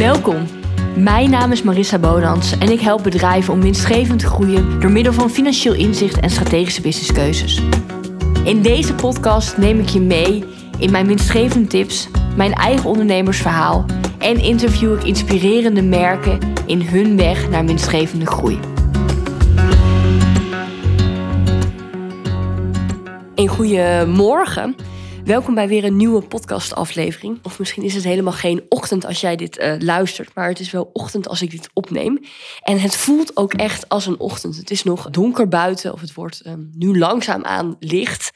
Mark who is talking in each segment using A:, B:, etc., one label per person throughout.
A: Welkom. Mijn naam is Marissa Bonans en ik help bedrijven om winstgevend te groeien door middel van financieel inzicht en strategische businesskeuzes. In deze podcast neem ik je mee in mijn winstgevende tips, mijn eigen ondernemersverhaal en interview ik inspirerende merken in hun weg naar winstgevende groei. Een goede morgen. Welkom bij weer een nieuwe podcastaflevering. Of misschien is het helemaal geen ochtend als jij dit uh, luistert, maar het is wel ochtend als ik dit opneem. En het voelt ook echt als een ochtend. Het is nog donker buiten, of het wordt um, nu langzaamaan licht.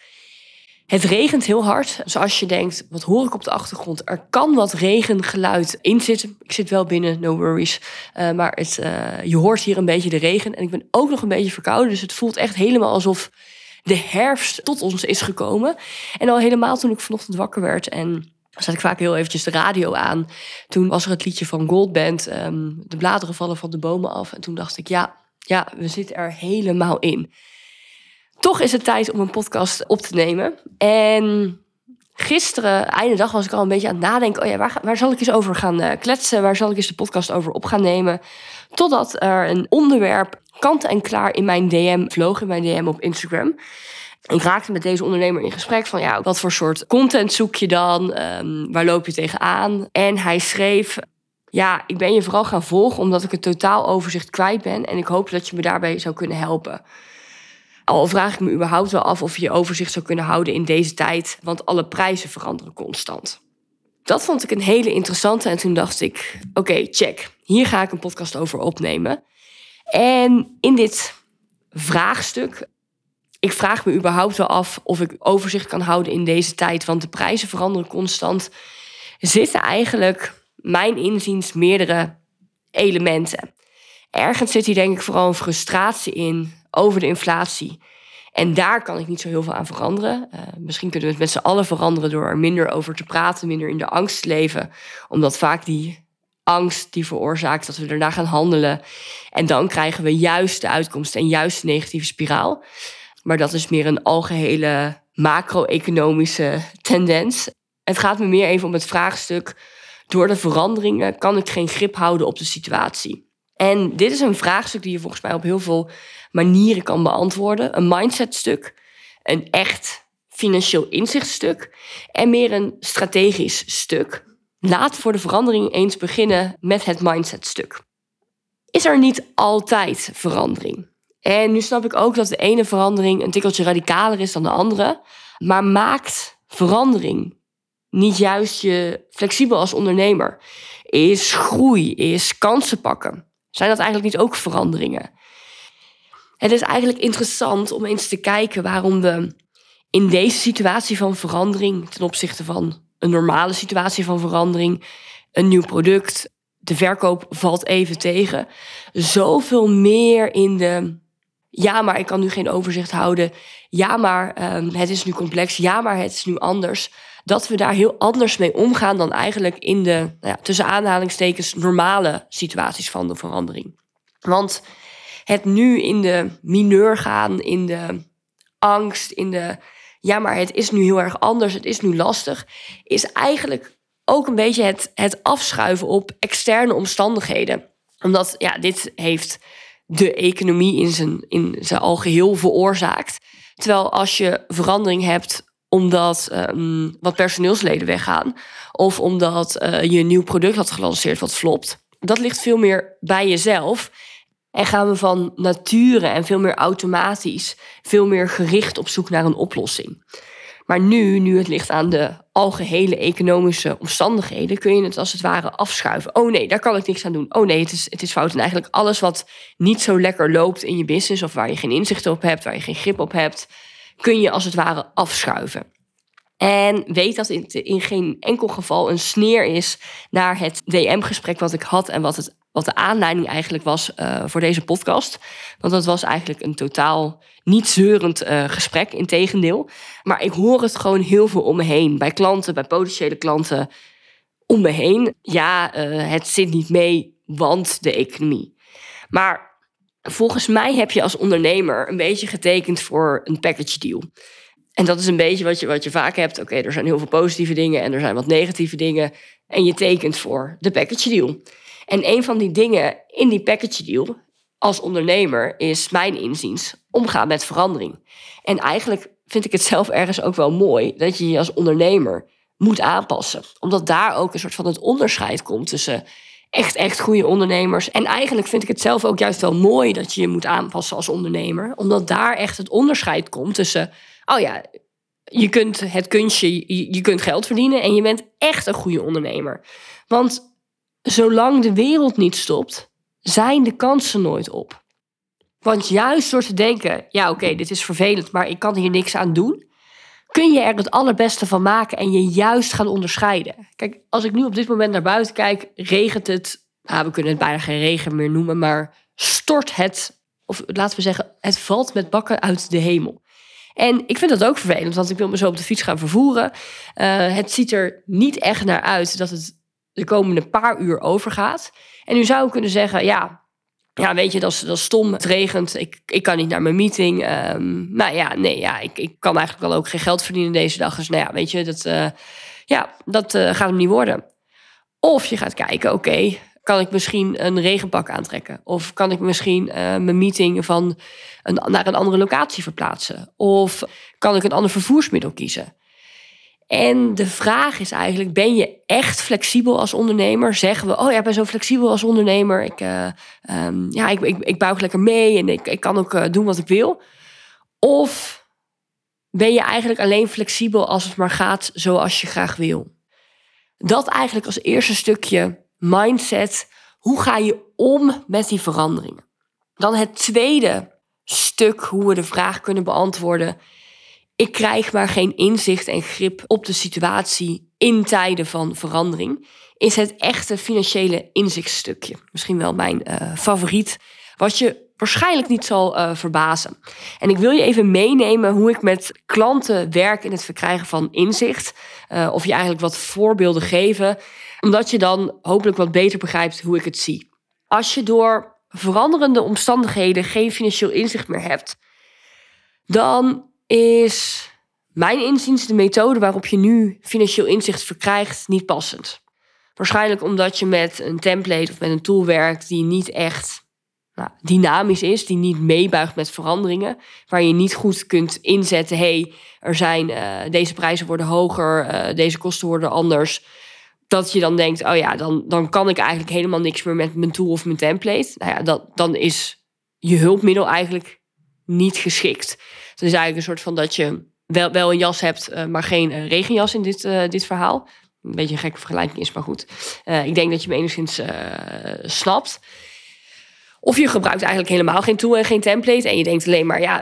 A: Het regent heel hard. Dus als je denkt, wat hoor ik op de achtergrond? Er kan wat regengeluid in zitten. Ik zit wel binnen, no worries. Uh, maar het, uh, je hoort hier een beetje de regen. En ik ben ook nog een beetje verkouden. Dus het voelt echt helemaal alsof de herfst tot ons is gekomen. En al helemaal toen ik vanochtend wakker werd en zet ik vaak heel eventjes de radio aan. Toen was er het liedje van Goldband, um, de bladeren vallen van de bomen af. En toen dacht ik, ja, ja, we zitten er helemaal in. Toch is het tijd om een podcast op te nemen. En gisteren, einde dag, was ik al een beetje aan het nadenken. Oh ja, waar, waar zal ik eens over gaan uh, kletsen? Waar zal ik eens de podcast over op gaan nemen? Totdat er een onderwerp kant en klaar in mijn DM vloog, in mijn DM op Instagram. Ik raakte met deze ondernemer in gesprek van ja, wat voor soort content zoek je dan? Um, waar loop je tegenaan? En hij schreef, ja, ik ben je vooral gaan volgen omdat ik het totaal overzicht kwijt ben en ik hoop dat je me daarbij zou kunnen helpen. Al vraag ik me überhaupt wel af of je je overzicht zou kunnen houden in deze tijd, want alle prijzen veranderen constant. Dat vond ik een hele interessante en toen dacht ik, oké, check. Hier ga ik een podcast over opnemen. En in dit vraagstuk, ik vraag me überhaupt wel af of ik overzicht kan houden in deze tijd, want de prijzen veranderen constant, zitten eigenlijk mijn inziens meerdere elementen. Ergens zit hier denk ik vooral een frustratie in over de inflatie. En daar kan ik niet zo heel veel aan veranderen. Uh, misschien kunnen we het met z'n allen veranderen door er minder over te praten, minder in de angst te leven. Omdat vaak die angst die veroorzaakt dat we daarna gaan handelen. En dan krijgen we juist de uitkomst en juist de negatieve spiraal. Maar dat is meer een algehele macro-economische tendens. Het gaat me meer even om het vraagstuk: door de veranderingen kan ik geen grip houden op de situatie. En dit is een vraagstuk die je volgens mij op heel veel manieren kan beantwoorden. Een mindsetstuk, een echt financieel inzichtstuk en meer een strategisch stuk. Laat voor de verandering eens beginnen met het mindsetstuk. Is er niet altijd verandering? En nu snap ik ook dat de ene verandering een tikkeltje radicaler is dan de andere. Maar maakt verandering niet juist je flexibel als ondernemer? Is groei, is kansen pakken? Zijn dat eigenlijk niet ook veranderingen? Het is eigenlijk interessant om eens te kijken waarom we in deze situatie van verandering ten opzichte van een normale situatie van verandering, een nieuw product, de verkoop valt even tegen, zoveel meer in de ja, maar ik kan nu geen overzicht houden. Ja, maar um, het is nu complex. Ja, maar het is nu anders. Dat we daar heel anders mee omgaan dan eigenlijk in de, nou ja, tussen aanhalingstekens, normale situaties van de verandering. Want het nu in de mineur gaan, in de angst, in de ja, maar het is nu heel erg anders, het is nu lastig, is eigenlijk ook een beetje het, het afschuiven op externe omstandigheden. Omdat ja, dit heeft de economie in zijn, in zijn algeheel veroorzaakt. Terwijl als je verandering hebt omdat um, wat personeelsleden weggaan, of omdat uh, je een nieuw product had gelanceerd wat flopt, dat ligt veel meer bij jezelf. En gaan we van nature en veel meer automatisch, veel meer gericht op zoek naar een oplossing. Maar nu, nu het ligt aan de algehele economische omstandigheden, kun je het als het ware afschuiven. Oh nee, daar kan ik niks aan doen. Oh nee, het is, het is fout. En eigenlijk alles wat niet zo lekker loopt in je business, of waar je geen inzicht op hebt, waar je geen grip op hebt, kun je als het ware afschuiven. En weet dat het in geen enkel geval een sneer is naar het DM-gesprek wat ik had en wat het wat de aanleiding eigenlijk was uh, voor deze podcast. Want dat was eigenlijk een totaal niet zeurend uh, gesprek, in tegendeel. Maar ik hoor het gewoon heel veel om me heen. Bij klanten, bij potentiële klanten om me heen. Ja, uh, het zit niet mee, want de economie. Maar volgens mij heb je als ondernemer een beetje getekend voor een package deal. En dat is een beetje wat je, wat je vaak hebt. Oké, er zijn heel veel positieve dingen en er zijn wat negatieve dingen. en je tekent voor de package deal. En een van die dingen in die package deal als ondernemer is mijn inziens omgaan met verandering. En eigenlijk vind ik het zelf ergens ook wel mooi dat je je als ondernemer moet aanpassen. Omdat daar ook een soort van het onderscheid komt tussen echt, echt goede ondernemers. En eigenlijk vind ik het zelf ook juist wel mooi dat je je moet aanpassen als ondernemer. Omdat daar echt het onderscheid komt tussen, oh ja, je kunt het kunstje, je, kunt geld verdienen en je bent echt een goede ondernemer. Want zolang de wereld niet stopt, zijn de kansen nooit op. Want juist door te denken, ja oké, dit is vervelend, maar ik kan hier niks aan doen, kun je er het allerbeste van maken en je juist gaan onderscheiden. Kijk, als ik nu op dit moment naar buiten kijk, regent het, nou, we kunnen het bijna geen regen meer noemen, maar stort het, of laten we zeggen, het valt met bakken uit de hemel. En ik vind dat ook vervelend, want ik wil me zo op de fiets gaan vervoeren. Uh, het ziet er niet echt naar uit dat het de komende paar uur overgaat. En nu zou kunnen zeggen, ja, ja, weet je, dat is, dat stom. Het regent. Ik, ik kan niet naar mijn meeting. Um, nou ja, nee, ja, ik, ik kan eigenlijk wel ook geen geld verdienen deze dag. Dus nou ja, weet je, dat, uh, ja, dat uh, gaat hem niet worden. Of je gaat kijken, oké, kan ik misschien een regenpak aantrekken? Of kan ik misschien uh, mijn meeting van naar een andere locatie verplaatsen? Of kan ik een ander vervoersmiddel kiezen? En de vraag is eigenlijk, ben je echt flexibel als ondernemer? Zeggen we, oh ja, ben zo flexibel als ondernemer. Ik, uh, um, ja, ik, ik, buig lekker mee en ik, ik kan ook uh, doen wat ik wil. Of ben je eigenlijk alleen flexibel als het maar gaat zoals je graag wil? Dat eigenlijk als eerste stukje mindset. Hoe ga je om met die veranderingen? Dan het tweede stuk, hoe we de vraag kunnen beantwoorden ik krijg maar geen inzicht en grip op de situatie in tijden van verandering, is het echte financiële inzichtstukje. Misschien wel mijn uh, favoriet, wat je waarschijnlijk niet zal uh, verbazen. En ik wil je even meenemen hoe ik met klanten werk in het verkrijgen van inzicht. Uh, of je eigenlijk wat voorbeelden geven, omdat je dan hopelijk wat beter begrijpt hoe ik het zie. Als je door veranderende omstandigheden geen financieel inzicht meer hebt, dan is mijn inziens de methode waarop je nu financieel inzicht verkrijgt niet passend. Waarschijnlijk omdat je met een template of met een tool werkt die niet echt nou, dynamisch is, die niet meebuigt met veranderingen, waar je niet goed kunt inzetten, hey, er zijn, uh, deze prijzen worden hoger, uh, deze kosten worden anders. Dat je dan denkt, oh ja, dan, dan kan ik eigenlijk helemaal niks meer met mijn tool of mijn template. Nou ja, dat, dan is je hulpmiddel eigenlijk niet geschikt. Het is eigenlijk een soort van dat je wel, wel een jas hebt, uh, maar geen uh, regenjas in dit, uh, dit verhaal. Een beetje een gekke vergelijking is, maar goed. ik denk dat je me enigszins snapt. Of je gebruikt eigenlijk helemaal geen tool en geen template. En je denkt alleen maar, ja,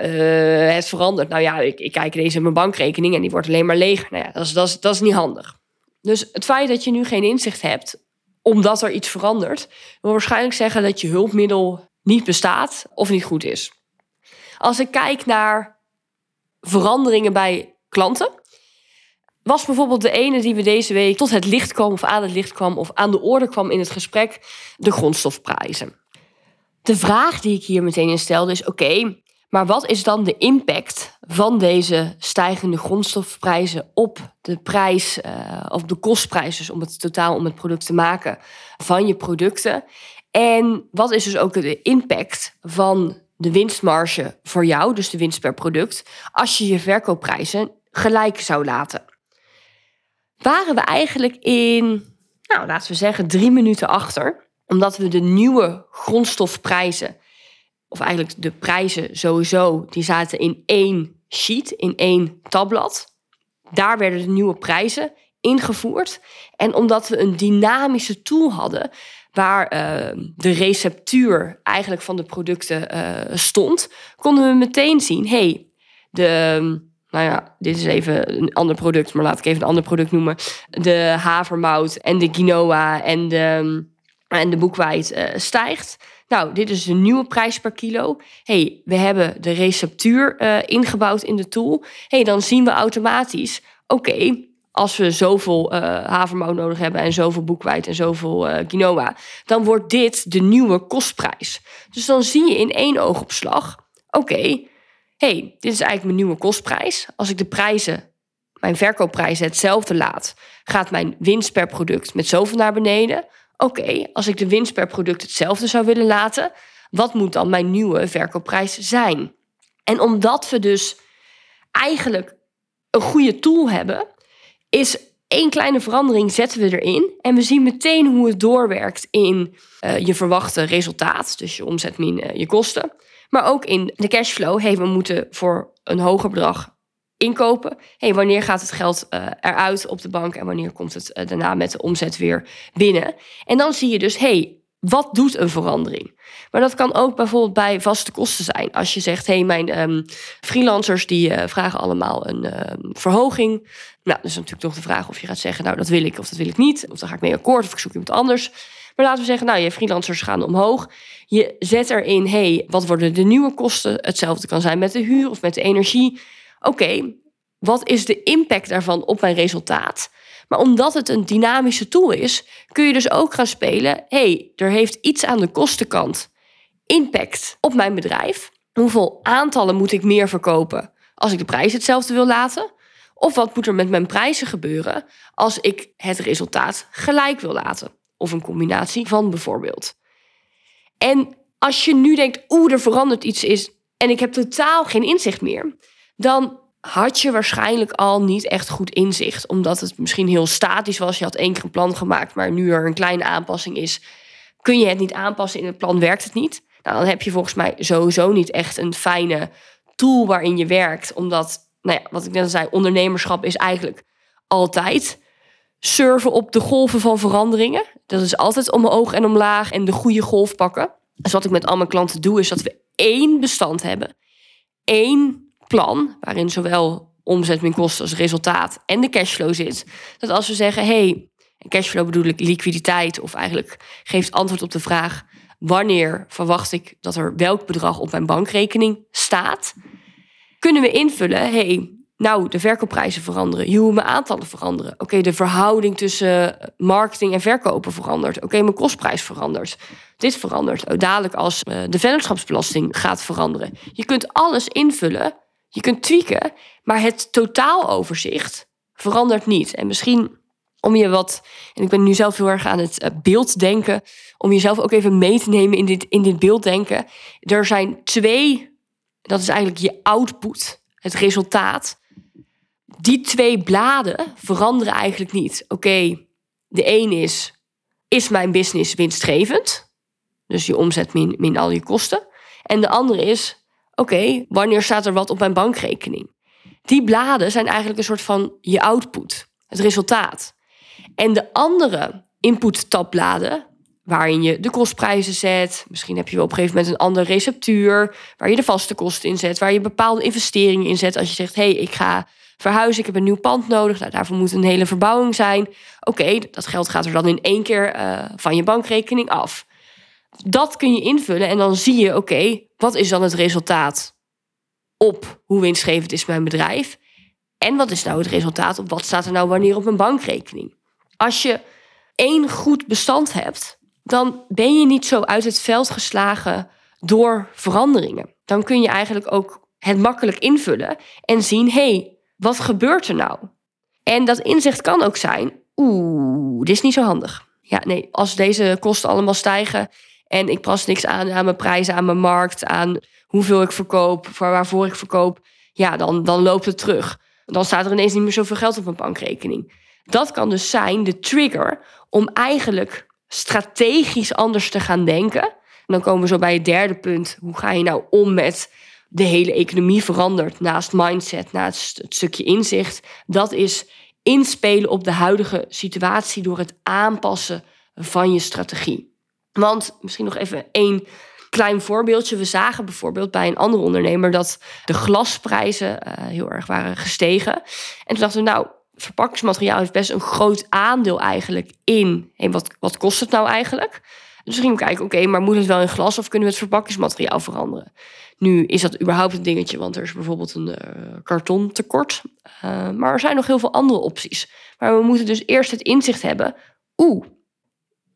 A: het verandert. Nou ja, ik, ik kijk deze in mijn bankrekening en die wordt alleen maar leeg. Nou ja, dat is, dat, is, dat is niet handig. Dus het feit dat je nu geen inzicht hebt, omdat er iets verandert, wil waarschijnlijk zeggen dat je hulpmiddel niet bestaat of niet goed is. Als ik kijk naar veranderingen bij klanten, was bijvoorbeeld de ene die we deze week tot het licht kwam of aan het licht kwam of aan de orde kwam in het gesprek, de grondstofprijzen. De vraag die ik hier meteen in stelde is: oké, maar wat is dan de impact van deze stijgende grondstofprijzen op de prijs, uh, of de kostprijs, dus om het totaal om het product te maken van je producten? En wat is dus ook de impact van de winstmarge voor jou, dus de winst per product, als je je verkoopprijzen gelijk zou laten. Waren we eigenlijk in, nou laten we zeggen, drie minuten achter, omdat we de nieuwe grondstofprijzen, of eigenlijk de prijzen sowieso, die zaten in één sheet, in één tabblad. Daar werden de nieuwe prijzen ingevoerd. En omdat we een dynamische tool hadden, waar uh, de receptuur eigenlijk van de producten uh, stond, konden we meteen zien: hey, de. Nou ja, dit is even een ander product, maar laat ik even een ander product noemen. De havermout en de quinoa en de, en de boekwijd uh, stijgt. Nou, dit is een nieuwe prijs per kilo. hey, we hebben de receptuur ingebouwd in de tool. hey, dan zien we automatisch, oké, als we zoveel uh, havermout nodig hebben en zoveel boekwijd en zoveel uh, quinoa, dan wordt dit de nieuwe kostprijs. Dus dan zie je in één oogopslag, oké, hey, dit is eigenlijk mijn nieuwe kostprijs. Als ik de prijzen mijn verkoopprijzen hetzelfde laat, gaat mijn winst per product met zoveel naar beneden. Oké, als ik de winst per product hetzelfde zou willen laten, wat moet dan mijn nieuwe verkoopprijs zijn? En omdat we dus eigenlijk een goede tool hebben, is één kleine verandering zetten we erin en we zien meteen hoe het doorwerkt in uh, je verwachte resultaat, dus je omzet min uh, je kosten, maar ook in de cashflow. Hey, we moeten voor een hoger bedrag inkopen. Hey, wanneer gaat het geld uh, eruit op de bank en wanneer komt het daarna met de omzet weer binnen? En dan zie je dus, hey, wat doet een verandering? Maar dat kan ook bijvoorbeeld bij vaste kosten zijn. Als je zegt, hé, hey, mijn um, freelancers die uh, vragen allemaal een uh, verhoging. Nou, dus natuurlijk toch de vraag of je gaat zeggen, nou, dat wil ik of dat wil ik niet. Of dan ga ik mee akkoord of ik zoek iemand anders. Maar laten we zeggen, nou, je freelancers gaan omhoog. Je zet erin, hé, hey, wat worden de nieuwe kosten? Hetzelfde kan zijn met de huur of met de energie. Oké, wat is de impact daarvan op mijn resultaat? Maar omdat het een dynamische tool is, kun je dus ook gaan spelen. hey, er heeft iets aan de kostenkant impact op mijn bedrijf. Hoeveel aantallen moet ik meer verkopen als ik de prijs hetzelfde wil laten? Of wat moet er met mijn prijzen gebeuren als ik het resultaat gelijk wil laten? Of een combinatie van bijvoorbeeld. En als je nu denkt, oeh, er verandert iets is en ik heb totaal geen inzicht meer, dan had je waarschijnlijk al niet echt goed inzicht. Omdat het misschien heel statisch was. Je had één keer een plan gemaakt, maar nu er een kleine aanpassing is, kun je het niet aanpassen. In het plan werkt het niet. Nou, dan heb je volgens mij sowieso niet echt een fijne tool waarin je werkt. Omdat, nou ja, wat ik net al zei, ondernemerschap is eigenlijk altijd surfen op de golven van veranderingen. Dat is altijd omhoog en omlaag en de goede golf pakken. Dus wat ik met al mijn klanten doe, is dat we één bestand hebben. Eén plan, waarin zowel omzet min kosten als resultaat en de cashflow zit. Dat als we zeggen, hey, cashflow bedoel ik liquiditeit, of eigenlijk geeft antwoord op de vraag: wanneer verwacht ik dat er welk bedrag op mijn bankrekening staat? Kunnen we invullen, hey, nou, de verkoopprijzen veranderen. Hoe mijn aantallen veranderen. Oké, de verhouding tussen marketing en verkopen verandert. Oké, mijn kostprijs verandert. Dit verandert. Ook dadelijk als uh, de vennootschapsbelasting gaat veranderen. Je kunt alles invullen je kunt tweaken, maar het totaaloverzicht verandert niet. En misschien om je wat, en ik ben nu zelf heel erg aan het uh, beelddenken, om jezelf ook even mee te nemen in dit, in dit beelddenken. Er zijn twee, dat is eigenlijk je output, het resultaat. Die twee bladen veranderen eigenlijk niet. Oké, de een is, is mijn business winstgevend? Dus je omzet min, min al je kosten. En de andere is, oké, wanneer staat er wat op mijn bankrekening? Die bladen zijn eigenlijk een soort van je output, het resultaat. En de andere input-tabbladen, waarin je de kostprijzen zet, misschien heb je op een gegeven moment een andere receptuur, waar je de vaste kosten in zet, waar je bepaalde investeringen in zet. Als je zegt, hé, hey, ik ga verhuizen, ik heb een nieuw pand nodig, nou, daarvoor moet een hele verbouwing zijn. Oké, dat geld gaat er dan in één keer uh, van je bankrekening af. Dat kun je invullen en dan zie je, oké, wat is dan het resultaat op hoe winstgevend is mijn bedrijf? En wat is nou het resultaat op wat staat er nou wanneer op mijn bankrekening? Als je één goed bestand hebt, dan ben je niet zo uit het veld geslagen door veranderingen. Dan kun je eigenlijk ook het makkelijk invullen en zien: hé, hey, wat gebeurt er nou? En dat inzicht kan ook zijn: oeh, dit is niet zo handig. Ja, nee, als deze kosten allemaal stijgen en ik pas niks aan aan mijn prijzen, aan mijn markt, aan hoeveel ik verkoop, voor waarvoor ik verkoop. Ja, dan, dan loopt het terug. Dan staat er ineens niet meer zoveel geld op mijn bankrekening. Dat kan dus zijn de trigger om eigenlijk strategisch anders te gaan denken. En dan komen we zo bij het derde punt. Hoe ga je nou om met de hele economie verandert naast mindset, naast het stukje inzicht? Dat is inspelen op de huidige situatie door het aanpassen van je strategie. Want misschien nog even één klein voorbeeldje. We zagen bijvoorbeeld bij een andere ondernemer dat de glasprijzen uh, heel erg waren gestegen. En toen dachten we, nou, verpakkingsmateriaal heeft best een groot aandeel eigenlijk in. Hey, wat, wat kost het nou eigenlijk? Dus we gingen kijken, oké, maar moet het wel in glas of kunnen we het verpakkingsmateriaal veranderen? Nu is dat überhaupt een dingetje, want er is bijvoorbeeld een uh, kartontekort. Uh, maar er zijn nog heel veel andere opties. Maar we moeten dus eerst het inzicht hebben. Oeh,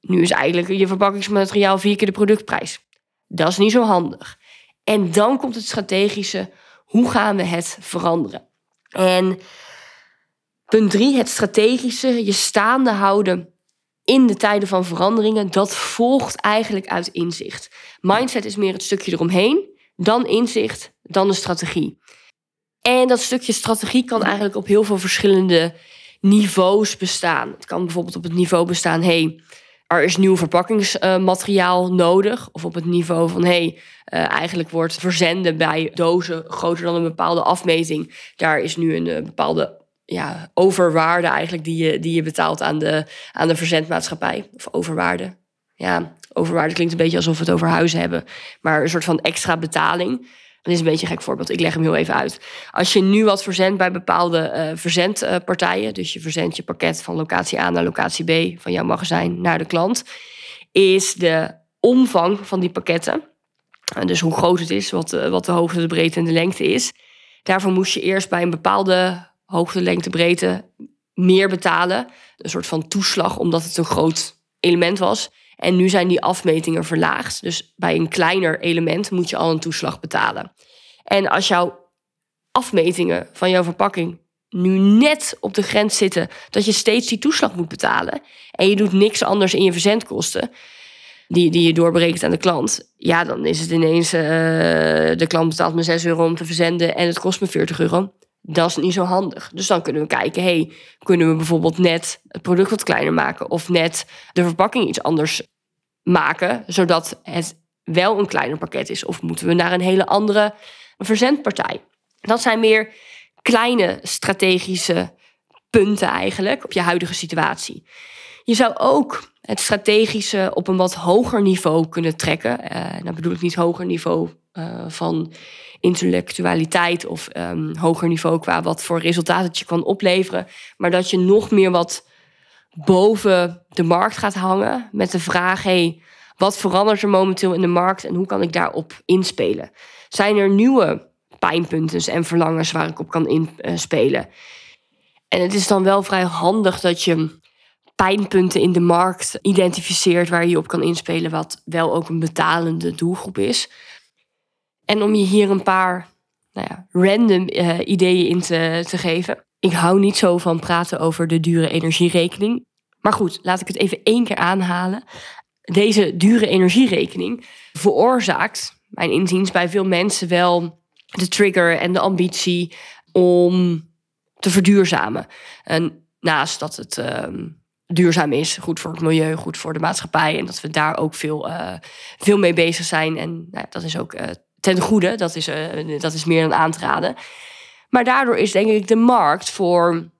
A: nu is eigenlijk je verpakkingsmateriaal vier keer de productprijs. Dat is niet zo handig. En dan komt het strategische, hoe gaan we het veranderen? En Punt drie, het strategische, je staande houden in de tijden van veranderingen, dat volgt eigenlijk uit inzicht. Mindset is meer het stukje eromheen, dan inzicht, dan de strategie. En dat stukje strategie kan eigenlijk op heel veel verschillende niveaus bestaan. Het kan bijvoorbeeld op het niveau bestaan, hey, er is nieuw verpakkingsmateriaal nodig. Of op het niveau van, hey, uh, eigenlijk wordt verzenden bij dozen groter dan een bepaalde afmeting. Daar is nu een uh, bepaalde ja, overwaarde eigenlijk die je, die je betaalt aan de, aan de verzendmaatschappij. Of overwaarde. Ja, overwaarde klinkt een beetje alsof we het over huizen hebben. Maar een soort van extra betaling. Dat is een beetje een gek voorbeeld. Ik leg hem heel even uit. Als je nu wat verzendt bij bepaalde uh, verzendpartijen, dus je verzendt je pakket van locatie A naar locatie B van jouw magazijn naar de klant, is de omvang van die pakketten, dus hoe groot het is, wat, wat de hoogte, de breedte en de lengte is. Daarvoor moest je eerst bij een bepaalde hoogte, lengte, breedte meer betalen. Een soort van toeslag, omdat het een groot element was. En nu zijn die afmetingen verlaagd. Dus bij een kleiner element moet je al een toeslag betalen. En als jouw afmetingen van jouw verpakking nu net op de grens zitten dat je steeds die toeslag moet betalen en je doet niks anders in je verzendkosten, die, die je doorbreekt aan de klant, ja, dan is het ineens, uh, de klant betaalt me 6 euro om te verzenden en het kost me 40 euro. Dat is niet zo handig. Dus dan kunnen we kijken, hey, kunnen we bijvoorbeeld net het product wat kleiner maken of net de verpakking iets anders maken, zodat het wel een kleiner pakket is? Of moeten we naar een hele andere verzendpartij? Dat zijn meer kleine strategische punten eigenlijk op je huidige situatie. Je zou ook het strategische op een wat hoger niveau kunnen trekken. Uh, nou bedoel ik niet hoger niveau uh, van intellectualiteit of um, hoger niveau qua wat voor resultaten het je kan opleveren. Maar dat je nog meer wat boven de markt gaat hangen met de vraag: hey, wat verandert er momenteel in de markt en hoe kan ik daarop inspelen? Zijn er nieuwe pijnpunten en verlangens waar ik op kan inspelen? En het is dan wel vrij handig dat je pijnpunten in de markt identificeert waar je op kan inspelen, wat wel ook een betalende doelgroep is. En om je hier een paar nou ja, random uh, ideeën in te, te geven. Ik hou niet zo van praten over de dure energierekening. Maar goed, laat ik het even één keer aanhalen. Deze dure energierekening veroorzaakt, mijn inziens, bij veel mensen wel de trigger en de ambitie om te verduurzamen. En naast dat het uh, duurzaam is, goed voor het milieu, goed voor de maatschappij en dat we daar ook veel, uh, veel mee bezig zijn. En nou, dat is ook uh, ten goede, dat is, uh, dat is meer dan aan te raden. Maar daardoor is denk ik de markt voor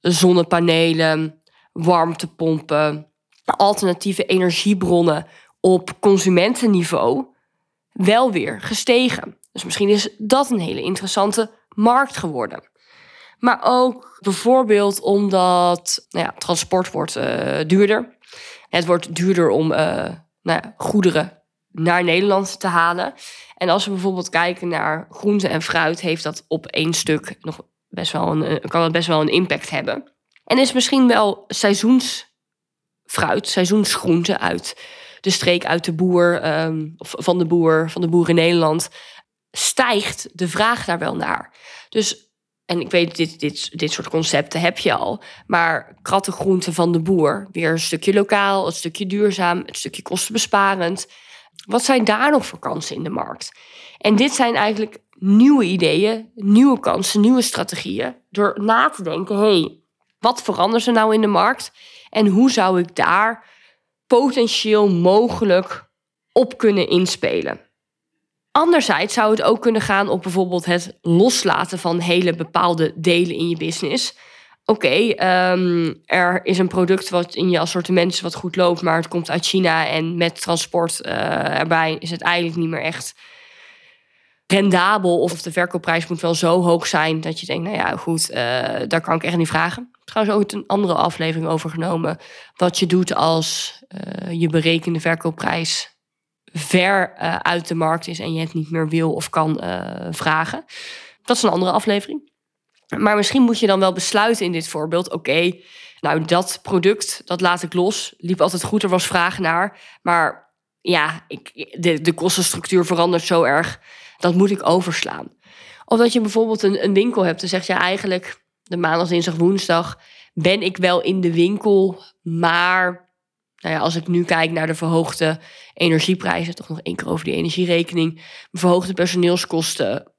A: zonnepanelen, warmtepompen, alternatieve energiebronnen op consumentenniveau wel weer gestegen. Dus misschien is dat een hele interessante markt geworden. Maar ook bijvoorbeeld omdat nou ja, transport wordt uh, duurder. Het wordt duurder om uh, nou ja, goederen naar Nederland te halen. En als we bijvoorbeeld kijken naar groente en fruit, heeft dat op één stuk nog best wel een, kan het best wel een impact hebben. En is misschien wel seizoensfruit, seizoensgroente uit de streek, uit de boer, um, of van de boer, van de boer in Nederland, stijgt de vraag daar wel naar. Dus, en ik weet, dit, dit, dit soort concepten heb je al, maar krattengroenten van de boer, weer een stukje lokaal, een stukje duurzaam, een stukje kostenbesparend. Wat zijn daar nog voor kansen in de markt? En dit zijn eigenlijk nieuwe ideeën, nieuwe kansen, nieuwe strategieën. Door na te denken, hey, wat verandert er nou in de markt? En hoe zou ik daar potentieel mogelijk op kunnen inspelen? Anderzijds zou het ook kunnen gaan op bijvoorbeeld het loslaten van hele bepaalde delen in je business. Oké, ehm, er is een product wat in je assortiment is wat goed loopt, maar het komt uit China en met transport uh, erbij is het eigenlijk niet meer echt rendabel. Of de verkoopprijs moet wel zo hoog zijn dat je denkt, nou ja, goed, uh, daar kan ik echt niet vragen. Trouwens ook een andere aflevering over genomen. Wat je doet als uh, je berekende verkoopprijs ver uit de markt is en je het niet meer wil of kan vragen. Dat is een andere aflevering. Maar misschien moet je dan wel besluiten in dit voorbeeld: oké, nou dat product, dat laat ik los. Liep altijd goed, er was vraag naar. Maar ja, ik, de, de kostenstructuur verandert zo erg. Dat moet ik overslaan. Of dat je bijvoorbeeld een, een winkel hebt en zegt ja, eigenlijk de maandag, dinsdag, woensdag, ben ik wel in de winkel. Maar nou ja, als ik nu kijk naar de verhoogde energieprijzen, toch nog één keer over die energierekening, verhoogde personeelskosten,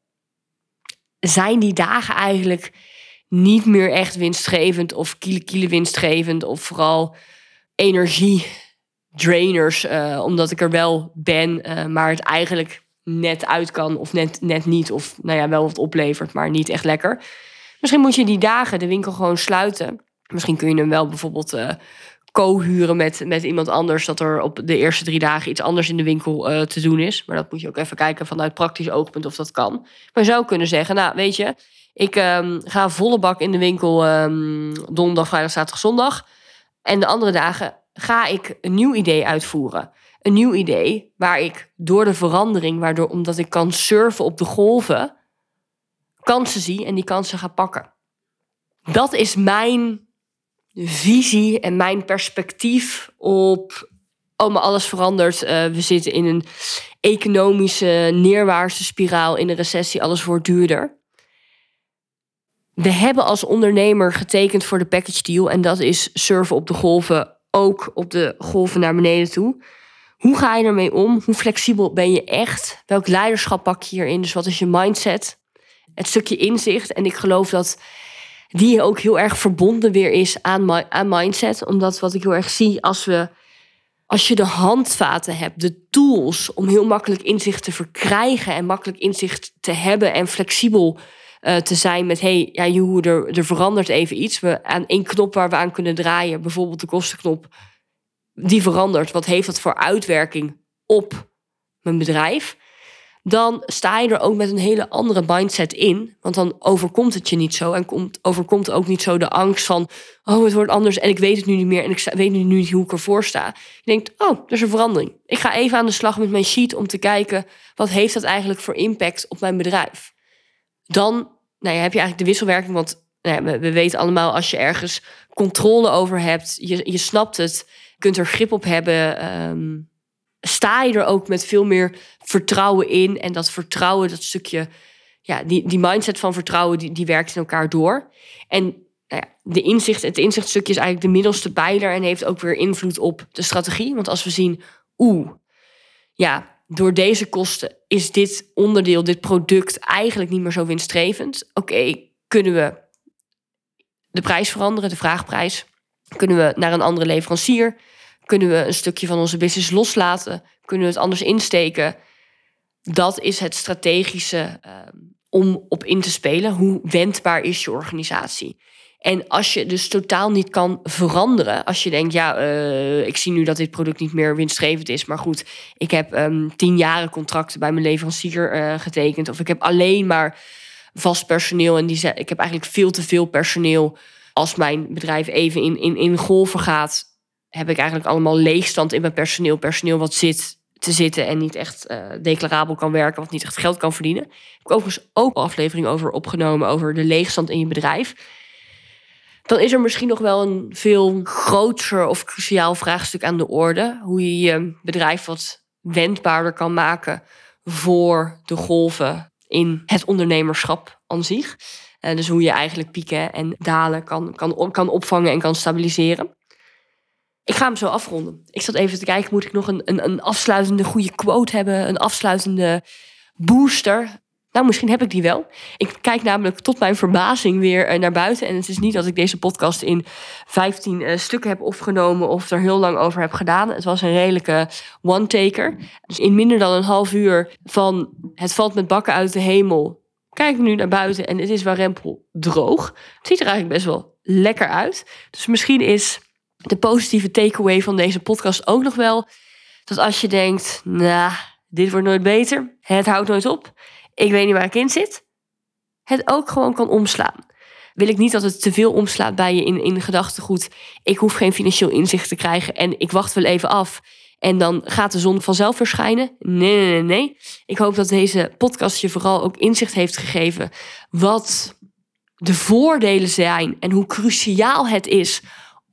A: zijn die dagen eigenlijk niet meer echt winstgevend of kiele winstgevend of vooral energiedrainers, uh, omdat ik er wel ben, uh, maar het eigenlijk net uit kan of net, net niet. Of nou ja, wel wat oplevert, maar niet echt lekker. Misschien moet je die dagen de winkel gewoon sluiten. Misschien kun je hem wel bijvoorbeeld uh, co-huren met, met iemand anders. Dat er op de eerste drie dagen iets anders in de winkel uh, te doen is. Maar dat moet je ook even kijken vanuit praktisch oogpunt of dat kan. Maar je zou kunnen zeggen, nou weet je, ik um, ga volle bak in de winkel um, donderdag, vrijdag, zaterdag, zondag. En de andere dagen ga ik een nieuw idee uitvoeren een nieuw idee waar ik door de verandering, waardoor omdat ik kan surfen op de golven, kansen zie en die kansen ga pakken. Dat is mijn visie en mijn perspectief op. Oh, alles verandert. Uh, we zitten in een economische neerwaartse spiraal, in een recessie, alles wordt duurder. We hebben als ondernemer getekend voor de package deal en dat is surfen op de golven, ook op de golven naar beneden toe. Hoe ga je ermee om? Hoe flexibel ben je echt? Welk leiderschap pak je hierin? Dus wat is je mindset? Het stukje inzicht. En ik geloof dat die ook heel erg verbonden weer is aan, aan mindset. Omdat wat ik heel erg zie als we. Als je de handvaten hebt, de tools om heel makkelijk inzicht te verkrijgen en makkelijk inzicht te hebben en flexibel uh, te zijn met hey, ja, joh, er, er verandert even iets. We aan één knop waar we aan kunnen draaien, bijvoorbeeld de kostenknop die verandert, wat heeft dat voor uitwerking op mijn bedrijf, dan sta je er ook met een hele andere mindset in. Want dan overkomt het je niet zo en komt, overkomt ook niet zo de angst van, oh, het wordt anders en ik weet het nu niet meer en ik weet nu niet hoe ik ervoor sta. Je denkt, oh, er is een verandering. Ik ga even aan de slag met mijn sheet om te kijken, wat heeft dat eigenlijk voor impact op mijn bedrijf? Dan nou ja, heb je eigenlijk de wisselwerking, want nou ja, we, we weten allemaal, als je ergens controle over hebt, je, je snapt het kunt er grip op hebben. Um, sta je er ook met veel meer vertrouwen in. En dat vertrouwen, dat stukje, ja, die, die mindset van vertrouwen, die, die werkt in elkaar door. En nou ja, de inzicht, het inzichtstukje is eigenlijk de middelste pijler en heeft ook weer invloed op de strategie. Want als we zien, oeh, ja, door deze kosten is dit onderdeel, dit product eigenlijk niet meer zo winstgevend. Oké, kunnen we de prijs veranderen, de vraagprijs? Kunnen we naar een andere leverancier? Kunnen we een stukje van onze business loslaten? Kunnen we het anders insteken? Dat is het strategische uh, om op in te spelen. Hoe wendbaar is je organisatie? En als je dus totaal niet kan veranderen, als je denkt, ja, uh, ik zie nu dat dit product niet meer winstgevend is, maar goed, ik heb um, tien jaren contracten bij mijn leverancier uh, getekend, of ik heb alleen maar vast personeel en die ik heb eigenlijk veel te veel personeel. Als mijn bedrijf even in, in, in golven gaat, heb ik eigenlijk allemaal leegstand in mijn personeel. Personeel wat zit te zitten en niet echt uh, declarabel kan werken, wat niet echt geld kan verdienen. Ik heb overigens ook een aflevering over opgenomen over de leegstand in je bedrijf. Dan is er misschien nog wel een veel groter of cruciaal vraagstuk aan de orde. Hoe je je bedrijf wat wendbaarder kan maken voor de golven in het ondernemerschap aan zich. Uh, dus hoe je eigenlijk pieken en dalen kan, kan, kan opvangen en kan stabiliseren. Ik ga hem zo afronden. Ik zat even te kijken, moet ik nog een, een, een afsluitende goede quote hebben? Een afsluitende booster? Nou, misschien heb ik die wel. Ik kijk namelijk tot mijn verbazing weer eh, naar buiten. En het is niet dat ik deze podcast in 15 uh, eh, stukken heb opgenomen of er heel lang over heb gedaan. Het was een redelijke one-taker. Dus in minder dan een half uur van het valt met bakken uit de hemel. Kijk nu naar buiten en het is warempel droog. Het ziet er eigenlijk best wel lekker uit. Dus misschien is de positieve takeaway van deze podcast ook nog wel. Dat als je denkt, nou, dit wordt nooit beter. Het houdt nooit op. Ik weet niet waar ik in zit. Het ook gewoon kan omslaan. Wil ik niet dat het te veel omslaat bij je in, in gedachtegoed. Ik hoef geen financieel inzicht te krijgen en ik wacht wel even af. En dan gaat de zon vanzelf verschijnen. Nee, nee, nee, nee. Ik hoop dat deze podcast je vooral ook inzicht heeft gegeven. Wat de voordelen zijn en hoe cruciaal het is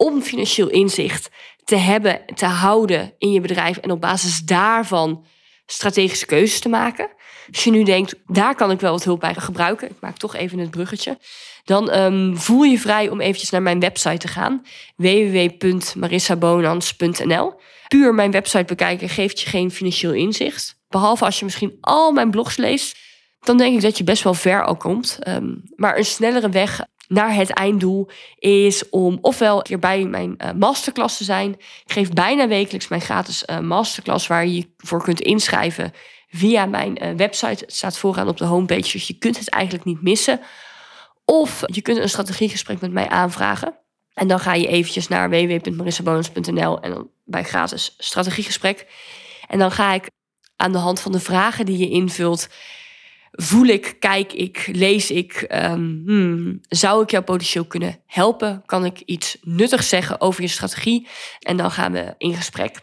A: om financieel inzicht te hebben, te houden in je bedrijf en op basis daarvan strategische keuzes te maken. Als je nu denkt, daar kan ik wel wat hulp bij gebruiken. Ik maak toch even het bruggetje. Dan ehm, voel je vrij om eventjes naar mijn website te gaan. www.marissabonans.nl Puur mijn website bekijken geeft je geen financieel inzicht. Behalve als je misschien al mijn blogs leest. Dan denk ik dat je best wel ver al komt. Ehm, maar een snellere weg naar het einddoel is om ofwel hier bij mijn uh, masterclass te zijn. Ik geef bijna wekelijks mijn gratis uh, masterclass waar je je voor kunt inschrijven via mijn uh, website. Het staat vooraan op de homepage, dus je kunt het eigenlijk niet missen. Of je kunt een strategiegesprek met mij aanvragen. En dan ga je eventjes naar www.marissabonus.nl en dan bij gratis strategiegesprek. En dan ga ik aan de hand van de vragen die je invult voel ik, kijk ik, lees ik, um, hmm, zou ik jou potentieel kunnen helpen? Kan ik iets nuttigs zeggen over je strategie? En dan gaan we in gesprek.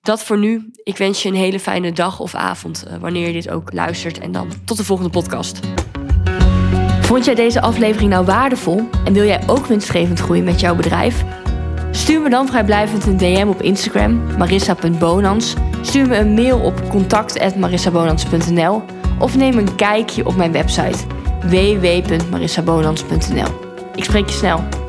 A: Dat voor nu. Ik wens je een hele fijne dag of avond uh, wanneer je dit ook luistert. En dan tot de volgende podcast. Vond jij deze aflevering nou waardevol en wil jij ook winstgevend groeien met jouw bedrijf? Stuur me dan vrijblijvend een DM op Instagram, marissa.bonans. Stuur me een mail op contact.marissabonans.nl of neem een kijkje op mijn website www.marissabonans.nl. Ik spreek je snel.